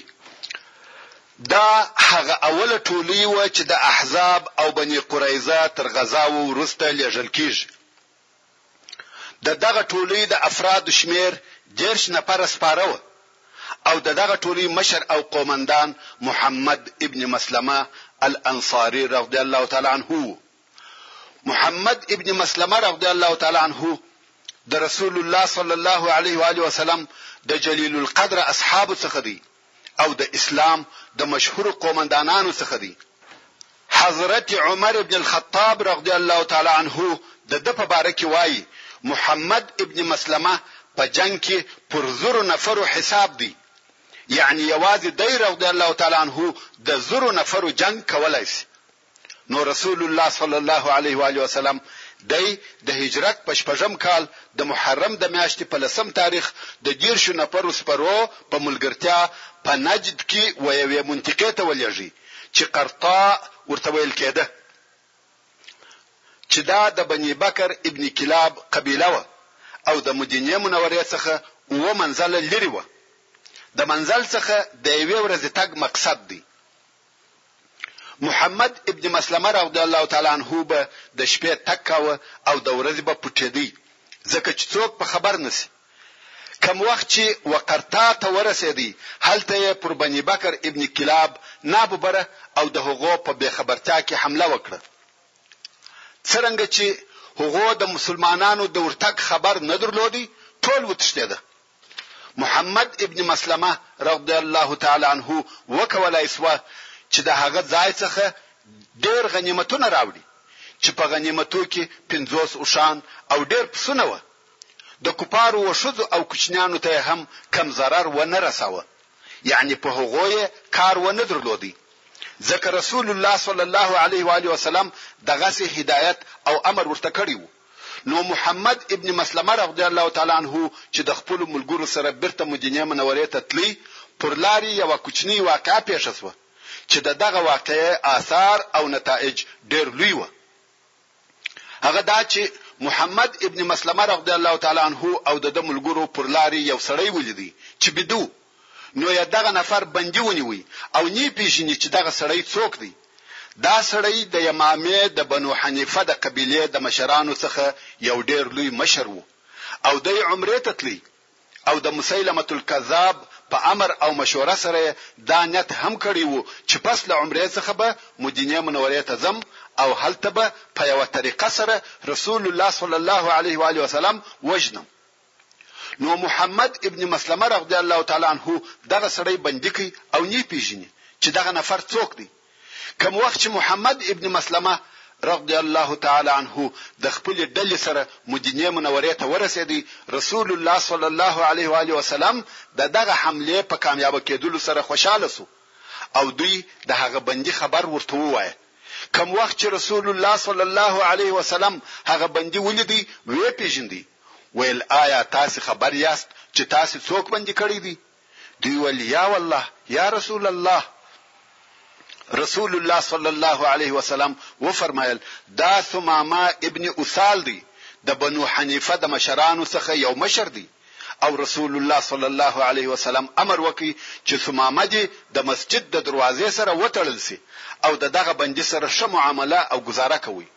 Speaker 1: دا هغه اوله ټولۍ وه چې د احزاب او بني قريظه تر غزاوو وروسته لېږل کېږي. د دغه ټولۍ د افرادو شمېر دېرش نفره سپاره وه او د دغه ټولۍ مشر او قومندان محمد ابن مسلمه الانصاري رضي الله تعالی عنه وو. محمد ابن مسلمه رضي الله تعالی عنه د رسول الله صلی الله علیه و آله وسلم د جلیل القدره اصحابو څخه دی. او د اسلام د مشهورو قومندانانو څخه دی. حضرت عمر ابن الخطاب رضی الله تعالی عنه د ده په باره کې وايي، محمد ابن مسلمه په جنګ کې پر زرو نفرو حساب دی، یعنې یوازې دی رضی الله تعالی عنه د زرو نفرو جنګ کولای شي. نو رسول الله صلی الله علیه و آله وسلم دی د هجرت په شپږم کال د محرم د میاشتې په لسم تاریخ د دیرشو نفرو سپرو په ملګرتیا په نجد کې و یوې منطقې ته ولېږي چې قرطاء ورته ویل کېده چې دا د بني بکر ابن کلاب قبیله وه او د مدینې منورې څخه اوه منزله لرې وه د منزل څخه د یوې ورځې تګ مقصد دی محمد ابن مسلمه رضی الله تعالی عنه به د شپې تګ کاوه او د ورځې به پټېدی ځکه چې څوک په خبر نه شي. کوم وخت چې وقرطاع ته ورسېدی هلته یې پر بني بکر ابن کلاب ناببره او د هغو په بې خبرتیا کې حمله وکړه. څرنګه چې هغو د مسلمانانو د ورتګ خبر نه درلودی ټول وتښتېده محمد ابن مسلمه رضی الله تعالی عنه وکولای سوه چي د هغه ځای څخه ډېر غنیمتونه راوړي چي په غنیمتو کي پنځوس اوښان او ډېر پسونه وه، د کفارو وښځو او کوچنیانو ته یې هم کم ضرر و نه رساوه، یعني په هغو یې کار و نه درلودی، ځکه رسول الله صلی الله علیه وآله وسلم دغسي هدایت او امر ورته کړی وو. نو محمد ابن مسلمه رضی الله تعالی عنه چې د خپلو ملګرو سره بیرته مدینې منورې ته تلی، پر لار یې یوه کوچنۍ واقعه پېښه شوه چې د دغه واقعې آثار او نتایج ډېر لوی وه. هغه دا چې محمد ابن مسلمه رضی الله تعالی عنه او د ده ملګرو پر لار یې یو سړی ولیدی چې بیده و، نو یې دغه نفر بندي ونیوی او نی پېژني چې دغه سړی څوک دی. دا سړی د یمامې د بنو حنیفه د قبیلې د مشرانو څخه یو ډېر لوی مشر وو او دی عمرې ته تلی او د مسیلمة الکذاب په امر او مشوره سره یې دا نیت هم کړی وو چې پس له عمرې څخه به مدینې منورې ته ځم او هلته به په یوه طریقه سره رسول الله صلی الله علیه وآله وسلم وژنم نو محمد ابن مسلمه رضی الله تعالی عنه دغه سړی بندي کوي او نی پیژني چې دغه نفر څوک دی کوم وخت چې محمد ابن مسلمه رضی الله تعالی عنه د خپل ډلې سره مدینه منورې ته ورسېدی رسول الله صلی الله علیه و علیه وسلم د دغه حمله په کامیاب کېدلو سره خوشاله سو او دوی د هغه بندي خبر ورته ووایه کوم وخت چې رسول الله صلی الله علیه وسلم هغه بندي ولیدي وې پیژندي ویل آیا تاسې خبر یاست چې تاسې څوک بندي کړی دی؟ دوی ویل یا والله یا رسول الله رسول الله صلی الله علیه وسلم و فرمایل دا ثمامه ابن اسال دی د بنو حنیفه د مشرانو څخه یو مشر دی او رسول الله صلی الله علیه وسلم امر وکړي چې ثمامه دي د مسجد د دروازې سره وتړل سي او د دغه بندي سره ښه معامله او گزاره کوي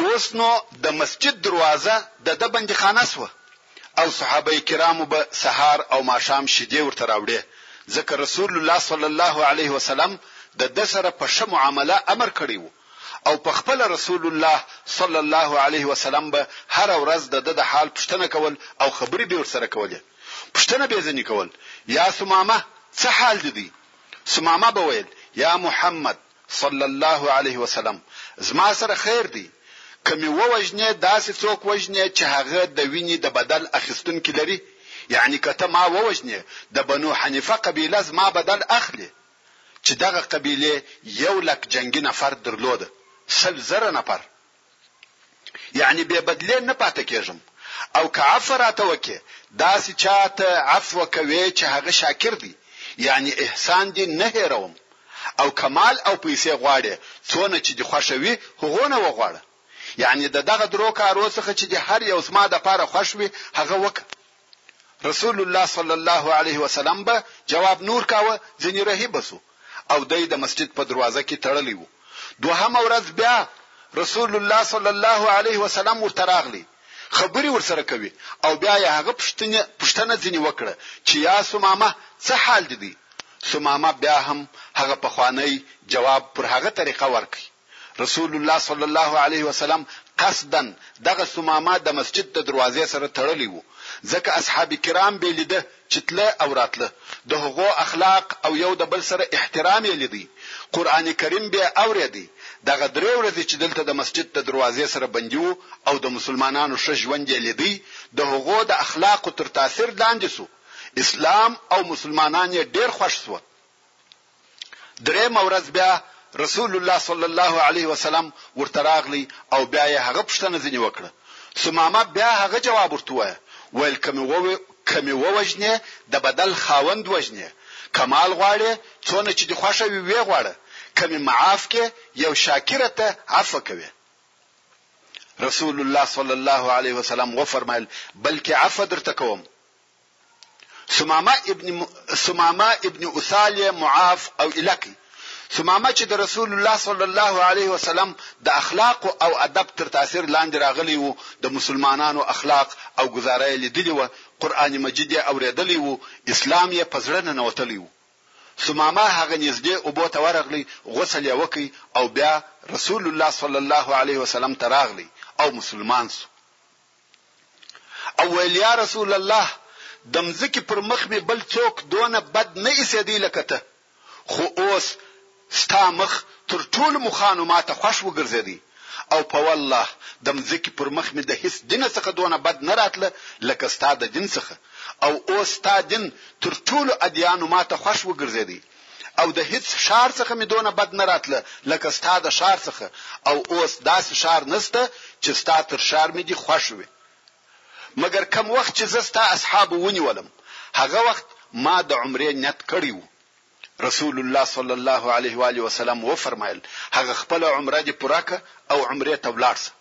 Speaker 1: اوس نو د مسجد دروازه د ده بندیخانه شوه او صحابه کرامو به سهار او ماښام شیدې ورته راوړې، ځکه رسول الله صلی الله علیه وسلم د ده سره په ښه معامله امر کړی و او په خپله رسول الله صلی الله علیه وسلم به هره ورځ د ده د حال پوښتنه کول او خبرې به ورسره کولې. پوښتنه به یې ځنې کول، یا ثمامه! څه حال دې دی؟ ثمامه به ویل، یا محمد! صلی الله علیه وسلم، زما سره خیر دی، که مې ووژنې داسې څوک وژنې چې هغه د وینې د بدل اخیستونکي لري، یعنې که ته ما ووژنې د بنو حنیفه قبیله زما بدل اخلي، چې دغه قبیلې یو لک جنګي نفر درلود، سل زره نفر. یعنی بې بدلې نه پاته کېږم او که عفو راته وکې داسې چا ته عفو کوې چې هغه شاکر دی یعنی احسان دې نه هېروم او که مال او پیسې غواړې څونه چې دې خوښه وي هغونه وغواړه یعنی د دغه درو کارو څخه چې دې هر یو زما دپاره خوښ وي هغه وکړه. رسول الله صلی الله علیه وسلم به جواب نور کاوه ځنی رهی بسو او دی د مسجد په دروازه کې تړلی وو دوهم ورځ بیا رسول الله صلی الله علیه وسلم ورته راغلی خبري ورسره کوي او بیا یې هغه پښتنه پښتنه ځنی وکړه چې یا سمامه څه حال دی سمامه بیا هم هغه په خوانی جواب پر هغه طریقه ورکړي رسول الله صلی الله علیه وسلم قصدا دغه ثمامه د مسجد د دروازې سره تړلی وو ځکه اصحاب کرام به لیده چې تله او راتله د هغو اخلاق او یو د بل سره احترام یې لیدی قران کریم به اوریدی دغه درې ورځې چې دلته د مسجد د دروازې سره بندي وو او د مسلمانانو ښه ژوند یې لیدی د هغو د اخلاقو تر تاثیر لاندې سو اسلام او مسلمانان یې ډیر خوښ سو درېمه ورځ بیا رسول الله صلی الله علیه وسلم ورته راغلی او بیا یې هغه پوښتنه ځنې وکړه سمامه بیا هغه جواب ورته وایه ویل کمې ووی کمې ووجنې د بدل خاوند وجنې کمال غواړې څونه چې د خوښه وي وی غواړه کمې معاف کې یو شاکر ته عفو کوي رسول الله صلی الله علیه وسلم و فرمایل بلکې عفو درته کوم سمامه ابن سمامه ابن اسال معاف او الکی سمامه چې د رسول الله صلی الله علیه وسلم د اخلاق او ادب تر تاثیر لاندې راغلی وو د مسلمانانو اخلاق او گزاره لیدلی وو قران مجید یې اوریدلی وو اسلام یې پزړه نه نوتلی وو سمامه هغه نږدې او بوته ورغلی غسل یې وکي او بیا رسول الله صلی الله علیه وسلم تراغلی او مسلمان سو او ویل یا رسول الله د مځکې پر مخ مې بل څوک دونه بد نه ایسېدی لکه ته خو اوس ستا مخ تر ټولو مخانو ماته خوښ وګرځېدی او په والله د مځکې پر مخ مې د هیڅ دینه څخه دونه بد نه راتله لکه ستا د دین څخه او اوس ستا دین تر ټولو ادیانو ماته خوښ وګرځېدی. او د هیڅ ښار څخه مې دونه بد نه راتله لکه ستا د ښار څخه او اوس داسې ښار نشته چې ستا تر ښار مې دي خوښ وي مګر کم وخت چې زه ستا اصحاب ونیولم هغه وخت ما د عمرې نیت کړی وو رسول الله صلی الله علیه و علیه وسلم و فرمایل هغه خپل عمره دې پوره که او عمرې ته ولاړ شه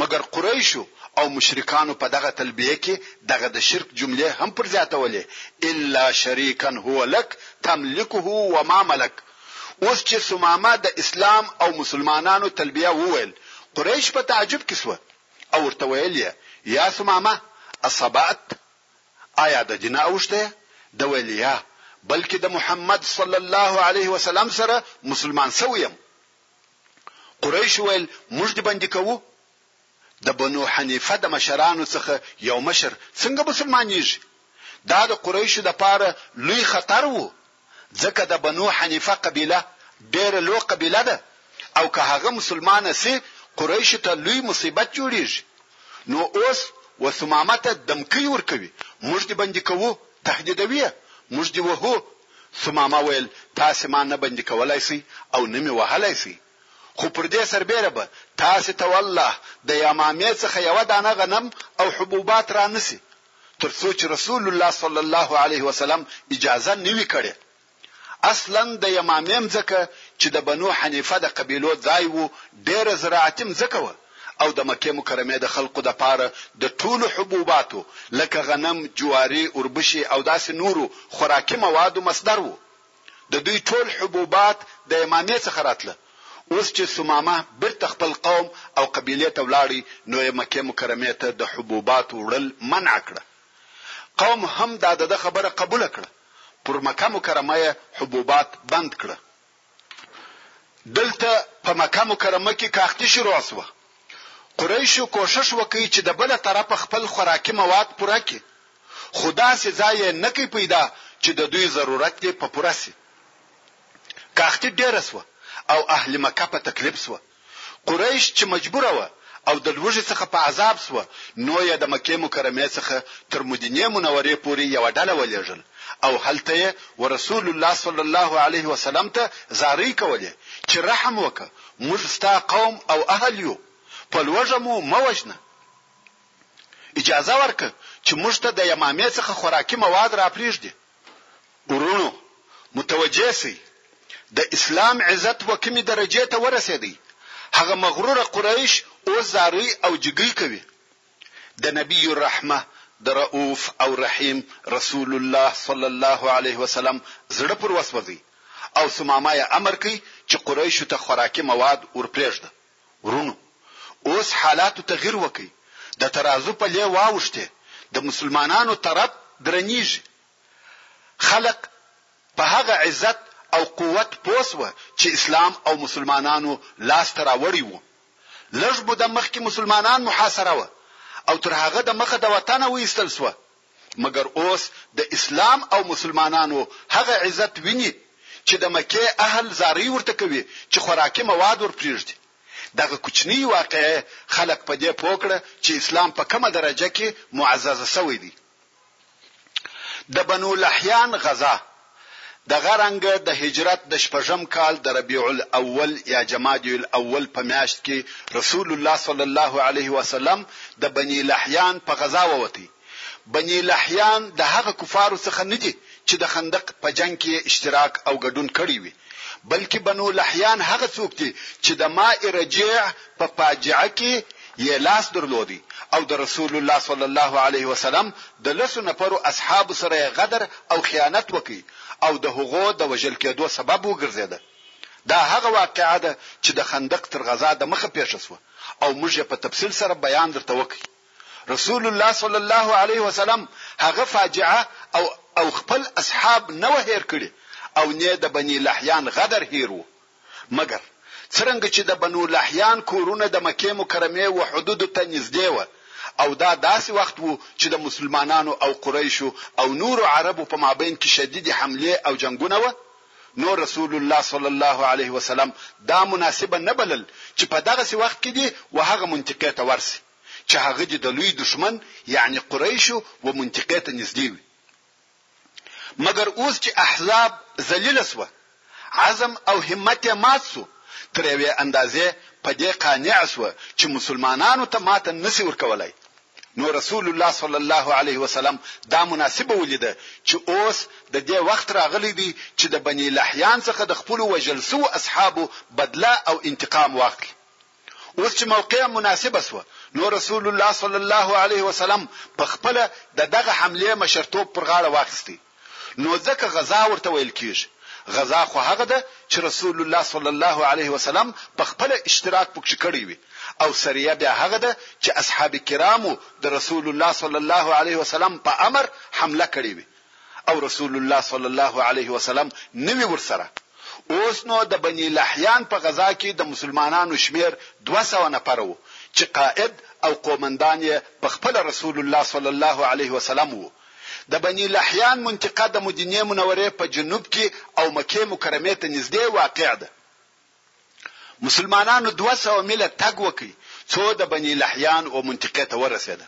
Speaker 1: مګر قريشو او مشرکانو په دغه تلبيه کي دغه د شرک جملې هم پر زياتولې، الا شريکا هو لک تملکه وما ملک، اوس چي ثمامه د اسلام او مسلمانانو تلبيه وويل، قريش په تعجب کي سوه او ورته ويل يې، يا ثمامه اصبعت، آيا د دين اوښتی يې؟ ده ويل، يا، بلکي د محمد صلی الله عليه وسلم سره مسلمان سوی يم. قریشو ویل، موږ دې بندي کوو؟ د بنو حنیفه د مشرانو څخه یو مشر څنګه مسلمانیږي؟ دا د قریشو دپاره لوی خطر وو، ځکه د بنو حنیفه قبیله ډېره لو قبیله ده او که هغه مسلمانه شي قریشو ته لوی مصیبت جوړیږي. نو اوس و ثمامه ته دمکۍ ورکوي، موږ دې بندي کوو، تهدیدوي یې، موږ دې وهو، ثمامه ویل، تاسې ما نه بندي کولای شئ او نه مې وهلای شئ، خو پر دې سربېره به تاسې ته والله د یمامې څخه یوه دانه غنم او حبوبات را نه شي، تر څو چې رسول الله صلی الله علیه وسلم اجازه نه وي کړې. اصلا د یمامې مځکه چې د بنو حنیفه د قبیلو ځای و، ډېره زراعتي مځکه وه. او د مکې مکرمې د خلقو د پاره د ټولو حبوباتو لکه غنم، جواري، اوربشې او داسې نورو خوراکي موادو مصدر وو. د دوی ټول حبوبات د يمامې څخه راتله. اوس چې ثمامه بېرته خپل قوم او قبيلې ته ولاړی نو يې مکې مکرمې ته د حبوباتو وړل منع کړه. قوم هم دا دده خبره قبوله کړه. پر مکه مکرمه يې حبوبات بند کړه. دلته په مکه مکرمه کې کاختي شروع شوه. قریشو کوښښ وکړ چې د بله طرفه خپل خوراکي مواد پوره کړي، خو داسې ځای یې نه کړ پیدا چې د دوی ضرورت دې په پوره شي. کاختي ډېره شوه او اهل مکه په تکلیف شوه. قريش چې مجبوره وه او د لوږې څخه په عذاب شوه نو يې د مکې مکرمې څخه تر مدينې منورې پورې يوه ډله ولېږل او هلته يې ورسول الله صلی الله عليه وسلم ته زارۍ کولې چې رحم وکړه موږ ستا قوم او اهل يو په لوږه مو مه وژنه اجازه ورکړه چې موږ ته د يمامې څخه خوراکي مواد راپرېږدي. وروڼو متوجه شئ د اسلام عزت و کومې درجې ته ورسېدی هغه مغروره قريش اوس زارۍ او جګۍ کوي د نبي الرحمه د رؤف او رحيم رسول الله صلی الله عليه وسلم زړه پر وسوځی او ثمامه يې امر کوي چې قريشو ته خوراکي مواد ورپرېږده. ورونو اوس حالاتو تغیر وکړ د ترازو پلې واوښتې د مسلمانانو طرف درنیږي خلق په هغه عزت او قوت پوه شوه چې اسلام او مسلمانانو لاس ته راوړی وو لږ موده مخکې مسلمانان محاصره وه او تر هغه د مخه د وطنه وایستل شوه مګر اوس د اسلام او مسلمانانو هغه عزت ویني چې د مکې اهل زارۍ ورته کوي چې خوراکي مواد ور پرېږدي. دغه کوچنۍ واقعه خلک په دې پوه کړه چې اسلام په کومه درجه کې معزز شوی دی. د بنو لحیان غزا. دغه رنګ د هجرت د شپږم کال د ربيع الاول يا جمادی الاول په مياشت کي رسول الله صلی الله عليه وسلم د بني لحيان په غزا ووتی، بني لحيان د هغه کفارو څخه نه دي چي د خندق په جنګ کي يې اشتراک او ګډون کړی وي، بلکي بنو لحيان هغه څوک دي چي د ماء رجيع په فاجعه کي يې لاس درلودی او د رسول الله صلی الله عليه وسلم د لسو نفرو اصحابو سره يې غدر او خيانت وکړ او د هغو د وژل کېدو سبب وګرځېده. دا هغه واقعه ده چې د خندق تر غزا د مخه پېښه شوه او موږ يې په تفصيل سره بيان درته وکړ. رسول الله صلی الله عليه وسلم هغه فاجعه او او خپل اصحاب نه وه هېر کړي او نۀ د بني لحيان غدر هېر وو. مګر څرنګه چې د بنو لحیان کورونه د مکې مکرمې و حدودو ته نږدې وه او دا داسې وخت و چې د مسلمانانو او قریشو او نورو عربو په مابین کې شدیدې حملې او جنګونه وه نو رسول الله صلی الله علیه وسلم دا مناسبه نه بلل چې په دغسې وخت کې دې و هغه منطقې ته ورسي چې هغه دې د لوی دښمن یعنې قریشو و منطقې ته نږدې وي مګر اوس چې احزاب ذلیل شوه، عزم او همت یې مات شو، تر یوې اندازې په دې قانع شوه چې مسلمانانو ته ماته نشي ورکولای، نو رسول الله صلی الله علیه وسلم دا مناسبه ولیده چې اوس د دې وخت راغلی دی چې د بني لحیان څخه د خپلو وژل شوو اصحابو بدله او انتقام واخلي. اوس چې موقع مناسبه شوه نو رسول الله صلی الله علیه وسلم په خپل د دغه حمله مشرتوب پر غاړه واخیستی نو ځکه غزا ورته ویل کیږي غزا خو هغه ده چې رسول الله صلی الله علیه وسلم په خپل اشتراک پکې کړی وي او سریه بیا هغه ده چې اصحاب کرامو د رسول الله صلی الله علیه وسلم په امر حمله کړې وي او رسول الله صلی الله علیه وسلم نه وي ورسره، اوس نو د بني لحیان په غزا کې د مسلمانانو شمېر دوه سوه نفره وو چې قائد او قومندان یې په خپله رسول الله صلی الله علیه وسلم وو، د بني لحیان منطقه د مدینې منورې په جنوب کې او مکې مکرمې ته نږدې واقع ده. مسلمانانو دوه سوه میله تګ وکړ څو د بني لحیان او منطقې ته ورسېده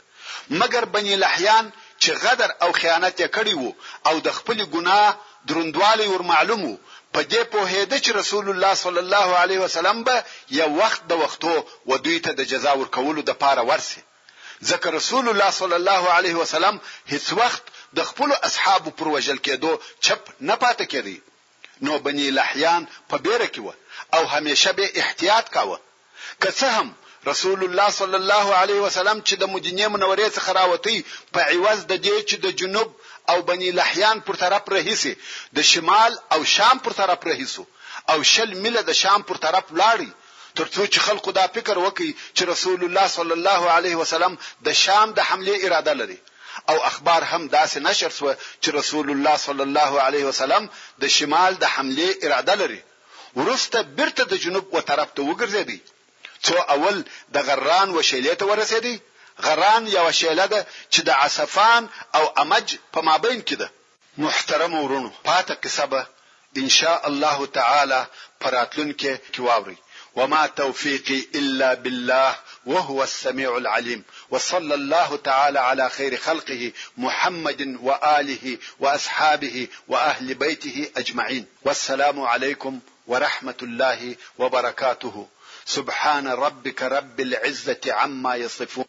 Speaker 1: مګر بني لحیان چې غدر او خیانت یې کړی وو او د خپلې ګناه دروندوالی ورمعلوم وو په دې پوهېده چې رسول الله صلی الله علیه وسلم به یو وخت د وختو و دوی ته د جزا ورکولو د پاره ورسي ځکه رسول الله صلی الله علیه وسلم هیڅ وخت د خپل اصحابو پر وژل کېدو چپ نه پاتې کېدی نو بني لحيان په بېره کې وه او همېشه به احتياط کاوه، که څه هم رسول الله صلی الله عليه وسلم چې د مدينې منورې څخه راوتی په عوض د دې چې د جنوب او بني لحيان پر طرف رهي شي د شمال او شام پر طرف رهي شو او شل ميله د شام پر طرف ولاړی، ترڅو چې خلکو دا فکر وکړي چې رسول الله صلی الله علیه وسلم د شام د حملې اراده لري او اخبار هم داسې نشر شو چې رسول الله صلی الله علیه وسلم د شمال د حملې اراده لري ورسته بیرته د جنوب و طرف ته وګرځیدي څو اول د غران و شیلې ته ورسېدي غران یو شیله ده چې د عصفان او امج په مابین کې ده محترم ورونو پاته کسبه ان شاء الله تعالی پراتلون کې کې واوري وما توفيقي الا بالله وهو السميع العليم وصلى الله تعالى على خير خلقه محمد واله واصحابه واهل بيته اجمعين والسلام عليكم ورحمه الله وبركاته سبحان ربك رب العزه عما يصفون